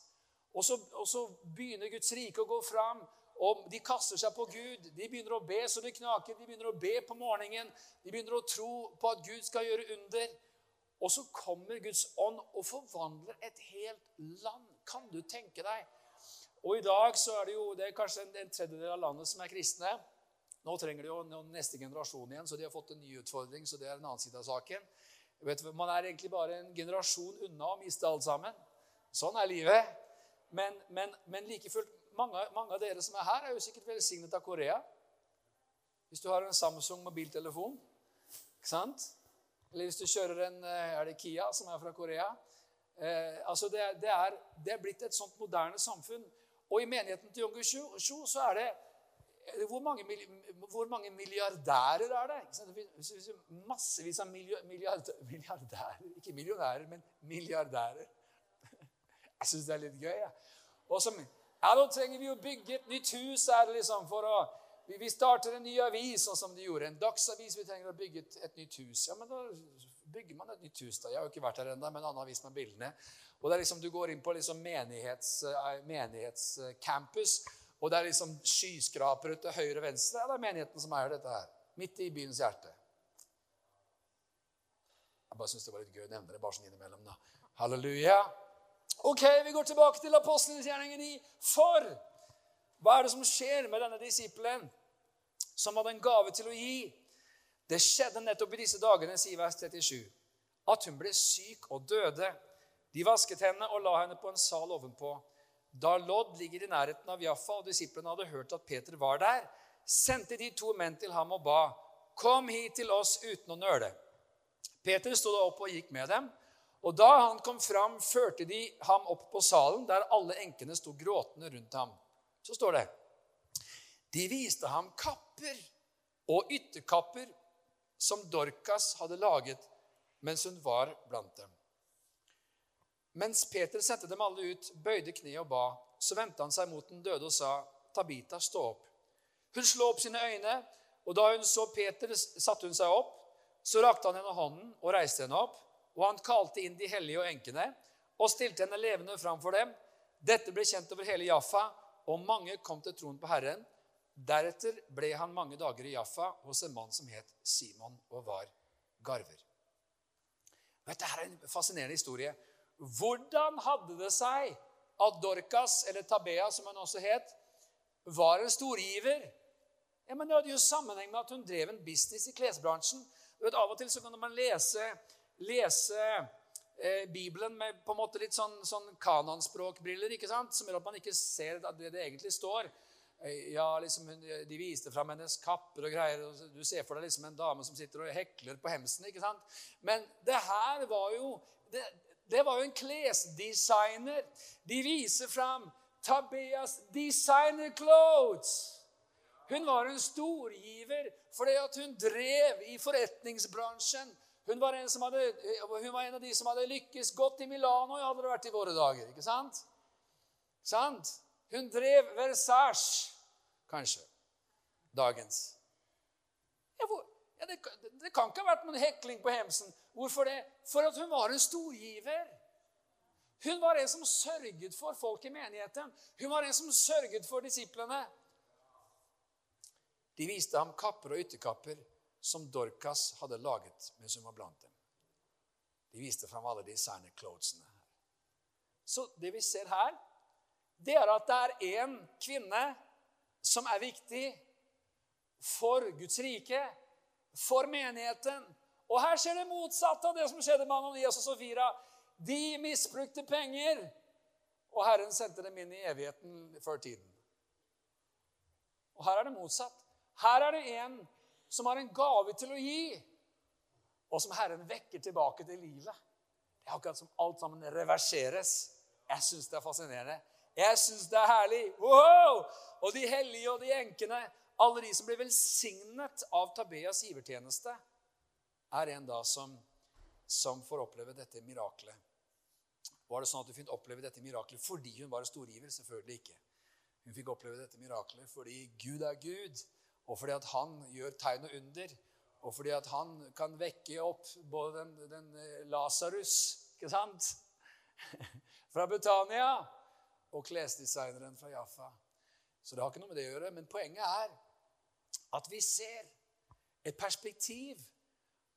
Og så, og så, begynner Guds rike å gå fram, og de kaster seg på Gud. De begynner å be så det knaker. De begynner å be på morgenen. De begynner å tro på at Gud skal gjøre under. Og så kommer Guds ånd og forvandler et helt land. Kan du tenke deg? Og i dag så er det jo det er kanskje en, en tredjedel av landet som er kristne. Nå trenger de jo neste generasjon igjen, så de har fått en ny utfordring. så det er en annen side av saken. Vet, man er egentlig bare en generasjon unna å miste alt sammen. Sånn er livet. Men, men, men like fullt, mange, mange, av dere som er her, er jo sikkert velsignet av Korea. Hvis du har en Samsung mobiltelefon. Ikke sant? Eller hvis du kjører en eh, er det Kia, som er fra Korea. Eh, altså det, det, er, det, er, blitt et sånt moderne samfunn. Og i menigheten til Yongushu så er det Eh, hvor mange, hvor mange, milliardærer er det? Massevis av milliardærer, milliardærer Ikke millionærer, men milliardærer. Jeg syns det er litt gøy. Ja. Og som, ja, nå trenger vi å bygge et nytt hus er det liksom for å vi starter en ny avis, sånn som de gjorde. En dagsavis. Vi trenger å bygge et, et, nytt hus. Ja, men Da bygger man et nytt hus. da. Jeg har jo ikke vært her ennå, men han har vist meg bildene. Og det er liksom, Du går inn på liksom menighets, eh, menighetscampus, og det er liksom skyskrapere til høyre og venstre. Ja, det er menigheten som eier dette her. Midt i byens hjerte. Jeg bare syns det var litt gøy å nevne det bare sånn innimellom. da. Halleluja. Ok, vi går tilbake til apostelens gjerning 9. For hva er det som skjer med denne disippelen som hadde en gave til å gi? Det skjedde nettopp i disse dagene, sier vers 37, at hun ble syk og døde. De vasket henne og la henne på en sal ovenpå. Da Lodd ligger i nærheten av Jaffa, og disiplene hadde hørt at Peter var der, sendte de to menn til ham og ba, 'Kom hit til oss uten å nøle.' Peter sto da opp og gikk med dem. Og da han kom fram, førte de ham opp på salen, der alle enkene sto gråtende rundt ham. Så står det De viste ham kapper og ytterkapper som Dorcas hadde laget mens hun var blant dem. Mens Peter sendte dem alle ut, bøyde kneet og ba, så vendte han seg mot den døde og sa, 'Tabita, stå opp.' Hun slo opp sine øyne, og da hun så Peter, satte hun seg opp. Så rakte han henne hånden og reiste henne opp, og han kalte inn de hellige og enkene og stilte henne levende framfor dem. Dette ble kjent over hele Jaffa, og mange kom til troen på Herren. Deretter ble han mange dager i Jaffa hos en mann som het Simon og var garver. Dette er en fascinerende historie. Hvordan hadde det seg at Dorcas, eller Tabea, som hun også het, var en storgiver? Ja, men Det hadde jo sammenheng med at hun drev en business i klesbransjen. Du vet, Av og til så kan man lese, lese eh, Bibelen med på en måte litt sånn, sånn kananspråkbriller, ikke sant? som gjør at man ikke ser det det egentlig står. Eh, ja, liksom, De viste fram hennes kapper og greier. og Du ser for deg liksom en dame som sitter og hekler på hemsen. ikke sant? Men det her var jo det, det var jo en klesdesigner. De viser fram Tabeas designer clothes. Hun var en storgiver fordi at hun drev i forretningsbransjen. Hun var, hadde, hun var en av de som hadde lykkes godt i Milano. hadde det vært i våre dager. ikke sant? Sant? Hun drev Versace, kanskje. Dagens. Ja, hvor, ja, det, det, kan ikke ha vært noen hekling på hemsen. Hvorfor det? For at hun var en storgiver. Hun var en som sørget for folk i menigheten. Hun var en som sørget for disiplene. De viste ham kapper og ytterkapper som Dorcas hadde laget mens hun var blant dem. De viste fram alle de designer-clothesene. Så det vi ser her, det er at det er én kvinne som er viktig for Guds rike, for menigheten, og her skjer det motsatte av det som skjedde med Ananias og Sofira. De misbrukte penger, og Herren sendte dem inn i evigheten før tiden. Og her er det motsatt. Her er det en som har en gave til å gi, og som Herren vekker tilbake til livet. Det er akkurat som alt sammen reverseres. Jeg syns det er fascinerende. Jeg syns det er herlig. Wow! Og de hellige og de enkene, alle de som blir velsignet av Tabeas givertjeneste, er en da som, som får oppleve dette miraklet. Var det sånn at hun fikk oppleve dette miraklet fordi hun var storgiver? Selvfølgelig ikke. Hun fikk oppleve dette miraklet fordi Gud er Gud, og fordi at han gjør tegn og under. Og fordi at han kan vekke opp både den, den eh, Lasarus ikke sant? fra Betania og klesdesigneren fra Jaffa. Så det har ikke noe med det å gjøre. Men poenget er at vi ser et perspektiv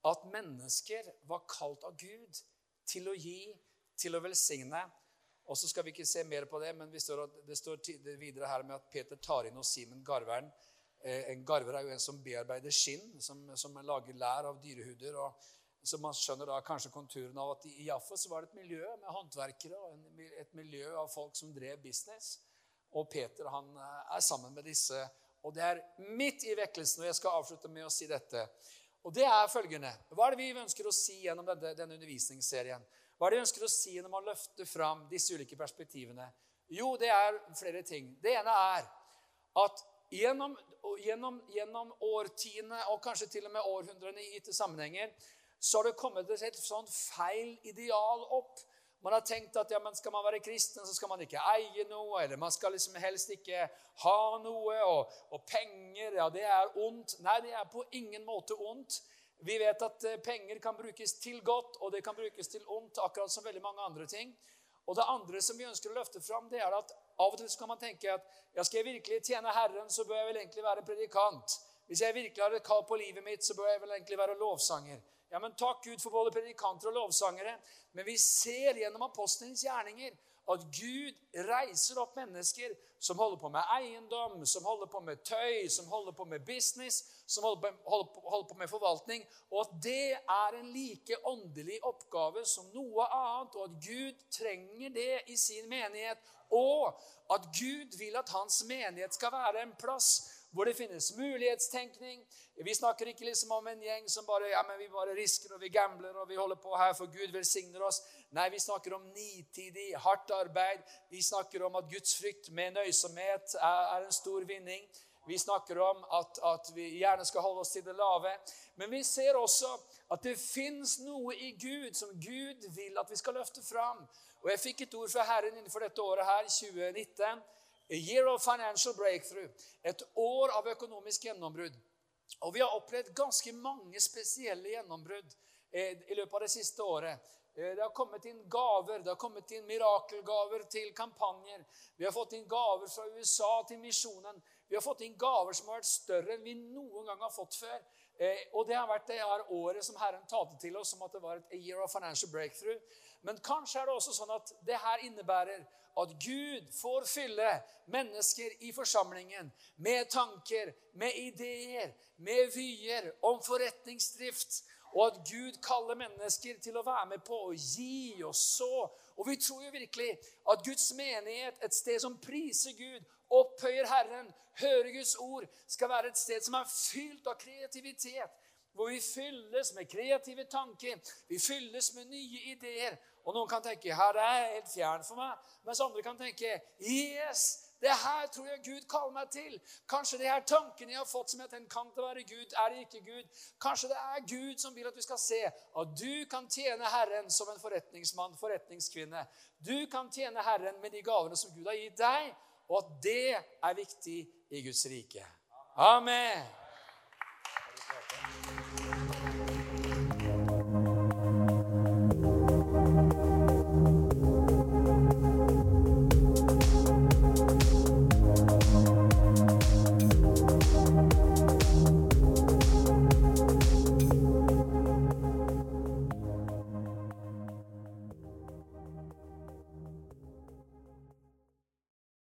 at mennesker var kalt av Gud til å gi, til å velsigne. Og så skal vi ikke se mer på det, men står, det står videre her med at Peter tar inn hos Simen garveren. Eh, en garver er jo en som bearbeider skinn, som, som lager lær av dyrehuder. og Så man skjønner da kanskje konturen av at i Jaffa så var det et miljø med håndverkere og et miljø av folk som drev business. Og Peter han er sammen med disse. Og det er midt i vekkelsen, og jeg skal avslutte med å si dette. Og det er følgende Hva er det vi ønsker å si gjennom denne, denne undervisningsserien? Hva er det vi ønsker å si gjennom å løfte fram disse ulike perspektivene? Jo, det er flere ting. Det ene er at gjennom, gjennom, gjennom årtiene og kanskje til og med århundrene i gitte sammenhenger så har det kommet et sånn feil ideal opp. Man har tenkt at ja, skal man være kristen, så skal man ikke eie noe. Eller man skal liksom helst ikke ha noe. Og, og penger, ja, det er ondt. Nei, det er på ingen måte ondt. Vi vet at eh, penger kan brukes til godt, og det kan brukes til ondt, akkurat som veldig mange andre ting. Og det andre som vi ønsker å løfte fram, det er at av og til kan man tenke at ja, skal jeg virkelig tjene Herren, så bør jeg vel egentlig være predikant. Hvis jeg virkelig har et kall på livet mitt, så bør jeg vel egentlig være lovsanger. Ja, men Takk Gud for både predikanter og lovsangere. Men vi ser gjennom apostelens gjerninger at Gud reiser opp mennesker som holder på med eiendom, som holder på med tøy, som holder på med business, som holder på, holder på, holder på med forvaltning, og at det er en like åndelig oppgave som noe annet, og at Gud trenger det i sin menighet, og at Gud vil at hans menighet skal være en plass hvor det finnes mulighetstenkning. Vi snakker ikke liksom om en gjeng som bare ja, men vi bare risker og vi gambler og vi holder på her for Gud velsigner oss. Nei, vi snakker om nitidig, hardt arbeid. Vi snakker om at Guds frykt med nøysomhet er, en stor vinning. Vi snakker om at, at, vi gjerne skal holde oss til det lave. Men vi ser også at det fins noe i Gud som Gud vil at vi skal løfte fram. Og Jeg fikk et ord fra Herren innenfor dette året her, 2019. A year of financial breakthrough. Et år av økonomisk gjennombrudd. Og vi har opplevd ganske mange spesielle gjennombrudd eh, i løpet av det siste året. Eh, det har kommet inn gaver, det har kommet inn mirakelgaver til kampanjer. Vi har fått inn gaver fra USA til misjonen. Vi har fått inn gaver som har vært større enn vi noen gang har fått før. Eh, og det har vært det året som Herren talte til oss, som at det var et year of financial breakthrough. Men kanskje er det også sånn at det her innebærer at Gud får fylle mennesker i forsamlingen med tanker, med ideer, med vyer om forretningsdrift. Og at Gud kaller mennesker til å være med på å gi og så. Og vi tror jo virkelig at Guds menighet, et sted som priser Gud, opphøyer Herren, hører Guds ord, skal være et sted som er fylt av kreativitet. Hvor vi fylles med kreative tanker, vi fylles med nye ideer. Og noen kan tenke her er jeg helt fjern for meg. Mens andre kan tenke yes, det her tror jeg Gud kaller meg til. Kanskje det her tankene jeg har fått som jeg tenker kan det være Gud, er det ikke Gud? Kanskje det er Gud som vil at du skal se at du kan tjene Herren som en forretningsmann, forretningskvinne. Du kan tjene Herren med de gavene som Gud har gitt deg, og at det er viktig i Guds rike. Amen.